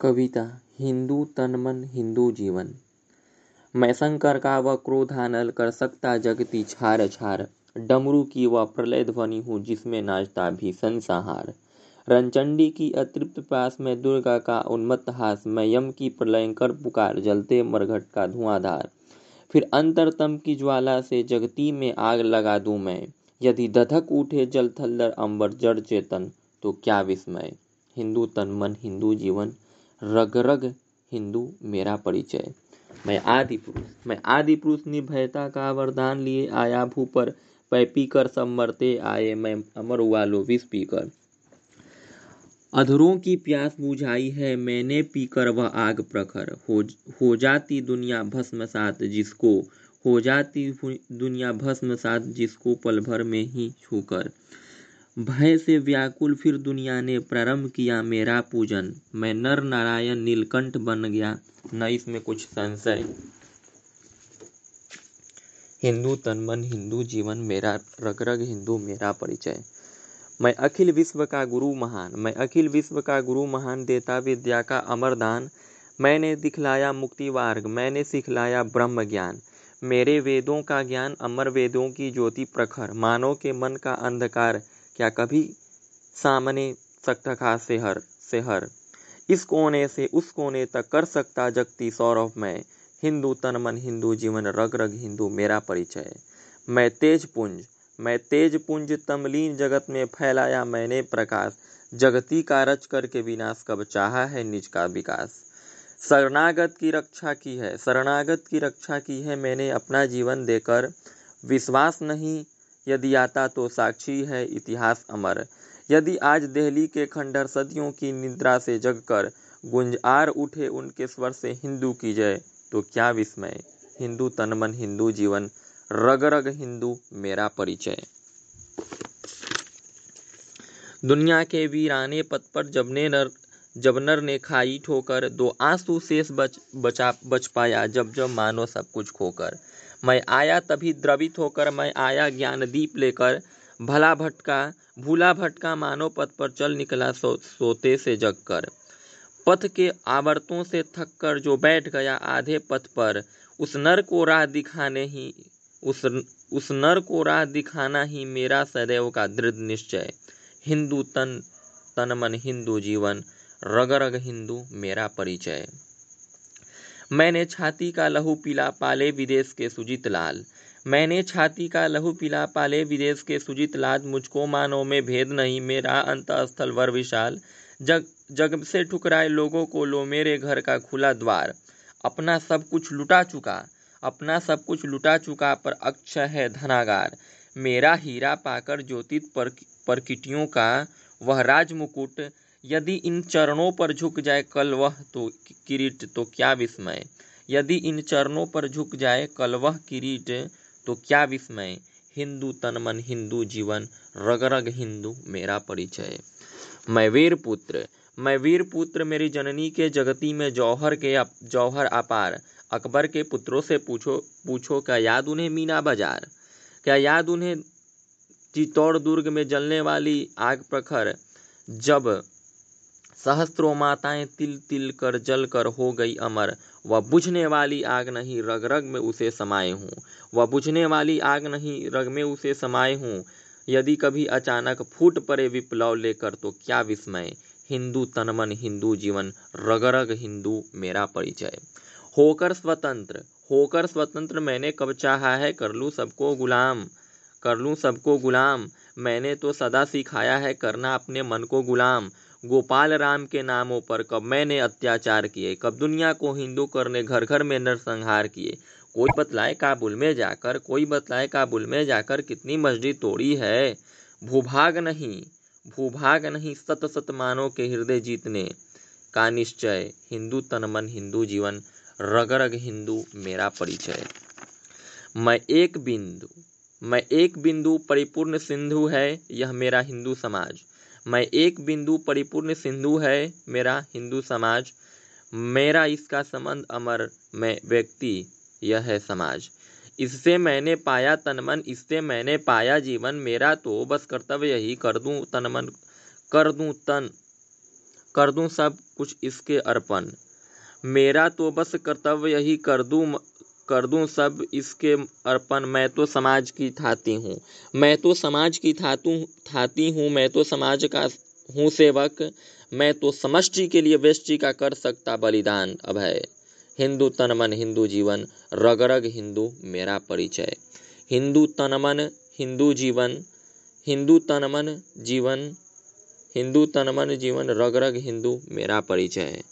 कविता, हिंदू तन मन हिंदू जीवन। मैं शंकर का वह क्रोधानल कर सकता जगती छार छार। डमरू की वह प्रलय ध्वनि हूँ जिसमें नाचता भी संसार। रनचंडी की अतृप्त पास में दुर्गा का उन्मत्त हास मैं यम की प्रलयंकर पुकार जलते मरघट का धुआंधार। फिर अंतरतम की ज्वाला से जगती में आग लगा दूँ मैं। यदि दधक उठे जल थल्लर, अंबर जड़ चेतन तो क्या विस्मय। हिंदू तन मन हिंदू जीवन। रग रग हिंदू मेरा परिचय। मैं आदि पुरुष, मैं आदि पुरुष निर्भयता का वरदान लिए आया भू पर। पै पीकर सब मरते आए, मैं अमर वालो विष पीकर अधरों की प्यास बुझाई है, मैंने पीकर वह आग प्रखर। हो हो जाती दुनिया भस्म सात जिसको, हो जाती दुनिया भस्म सात जिसको पल भर में ही छूकर। भय से व्याकुल फिर दुनिया ने प्रारंभ किया मेरा पूजन। मैं नर नारायण नीलकंठ बन गया। न इसमें कुछ संशय। हिंदू तन मन, हिंदू जीवन, मेरा रग रग, हिंदू मेरा परिचय। मैं अखिल विश्व का गुरु महान। मैं अखिल विश्व का गुरु महान, देता विद्या का अमरदान मैंने दिखलाया मुक्ति वार्ग मैंने सिखलाया ब्रह्म ज्ञान। मेरे वेदों का ज्ञान अमर वेदों की ज्योति प्रखर। मानव के मन का अंधकार क्या कभी? सामने सकता खा से हर से हर। इस कोने से उस कोने तक कर सकता जगती सौरभ में। हिंदू तन मन, हिंदू जीवन, रग रग हिंदू मेरा परिचय। मैं तेज पुंज, मैं तेज पुंज तमलीन जगत में फैलाया मैंने प्रकाश। जगती का रच करके विनाश कब चाहा है निज का विकास। शरणागत की रक्षा की है, शरणागत की रक्षा की है मैंने अपना जीवन देकर। विश्वास नहीं यदि आता तो साक्षी है इतिहास अमर। यदि आज दिल्ली के खंडर सदियों की निद्रा से जगकर गुंजार उठे उनके स्वर से हिंदू की जय तो क्या विस्मय? हिंदू तनमन हिंदू जीवन रग रग हिंदू मेरा परिचय। दुनिया के वीराने पद पर जबने नर, जबनर ने खाई ठोकर, दो आँसू शेष बच, बचा, बच पाया जब जब मानो सब कुछ खोकर। मैं आया तभी द्रवित होकर मैं आया ज्ञान दीप लेकर। भला भटका भूला भटका मानव पथ पर चल निकला सो, सोते से जग कर। पथ के आवर्तों से थक कर जो बैठ गया आधे पथ पर उस नर को राह दिखाने ही उस उस नर को राह दिखाना ही मेरा सदैव का दृढ़ निश्चय। हिंदू तन तन मन हिंदू जीवन रग रग हिंदू मेरा परिचय। मैंने छाती का लहू पीला पाले विदेश के सुजीत लाल। मैंने छाती का लहू पीला पाले विदेश के सुजीत लाल। मुझको मानो में भेद नहीं, मेरा अंत स्थल वर विशाल। जग जग से ठुकराए लोगों को लो मेरे घर का खुला द्वार। अपना सब कुछ लुटा चुका, अपना सब कुछ लुटा चुका पर अक्षय है धनागार। मेरा हीरा पाकर ज्योतित पर, परकिटियों का, वह राज मुकुट यदि इन चरणों पर झुक जाए कल वह तो किरीट तो क्या विस्मय? यदि इन चरणों पर झुक जाए कल वह किरीट तो क्या विस्मय? हिंदू तन मन हिंदू जीवन रग रग हिंदू मेरा परिचय। मैं वीर पुत्र मैं वीर पुत्र मेरी जननी के जगती में जौहर के जौहर अपार। अकबर के पुत्रों से पूछो पूछो, क्या याद उन्हें मीना बाज़ार? क्या याद उन्हें चित्तौड़ दुर्ग में जलने वाली आग प्रखर? जब सहस्त्रों माताएँ तिल तिल कर जल कर हो गई अमर। वह बुझने वाली आग नहीं, रग रग में उसे समाये हूँ। वह बुझने वाली आग नहीं, रग में उसे समाये हूँ। यदि कभी अचानक फूट पड़े विप्लव लेकर तो क्या विस्मय। हिंदू तनमन, हिंदू जीवन, रग रग हिंदू मेरा परिचय। होकर स्वतंत्र होकर स्वतंत्र मैंने कब चाहा है, कर लूँ सबको गुलाम, कर लूँ सबको गुलाम। मैंने तो सदा सिखाया है, करना अपने मन को गुलाम। गोपाल राम के नामों पर कब मैंने अत्याचार किए, कब दुनिया को हिंदू करने घर घर में नरसंहार किए, कोई बतलाए काबुल में जाकर, कोई बतलाए काबुल में जाकर कितनी मस्जिद तोड़ी है? भूभाग नहीं भूभाग नहीं सत सत मानो के हृदय जीतने। का निश्चय, हिंदू तन मन हिंदू जीवन रग रग हिंदू मेरा परिचय। मैं एक बिंदु, मैं एक बिंदु परिपूर्ण सिंधु है, यह मेरा हिंदू समाज। मैं एक बिंदु परिपूर्ण सिंधु है, मेरा हिंदू समाज। मेरा इसका संबंध अमर में व्यक्ति, यह है समाज। इससे मैंने पाया तनमन, इससे मैंने पाया जीवन। मेरा तो बस कर्तव्य यही कर दूँ तनमन, कर दूँ तन, कर दूँ सब कुछ इसके अर्पण। मेरा तो बस कर्तव्य यही कर दूँ कर दूँ सब इसके अर्पण। मैं तो समाज की थाती हूँ। मैं तो समाज की थातू, थाती हूँ। मैं तो समाज का हूँ सेवक। मैं तो समष्टि के लिए व्यष्टि का कर सकता बलिदान। अभय हिंदू तन मन, हिंदू जीवन। रग रग हिंदू, मेरा परिचय। हिंदू तन मन, हिंदू जीवन। हिंदू तन मन, जीवन। हिंदू तन मन, जीवन। रग रग हिंदू, मेरा परिचय।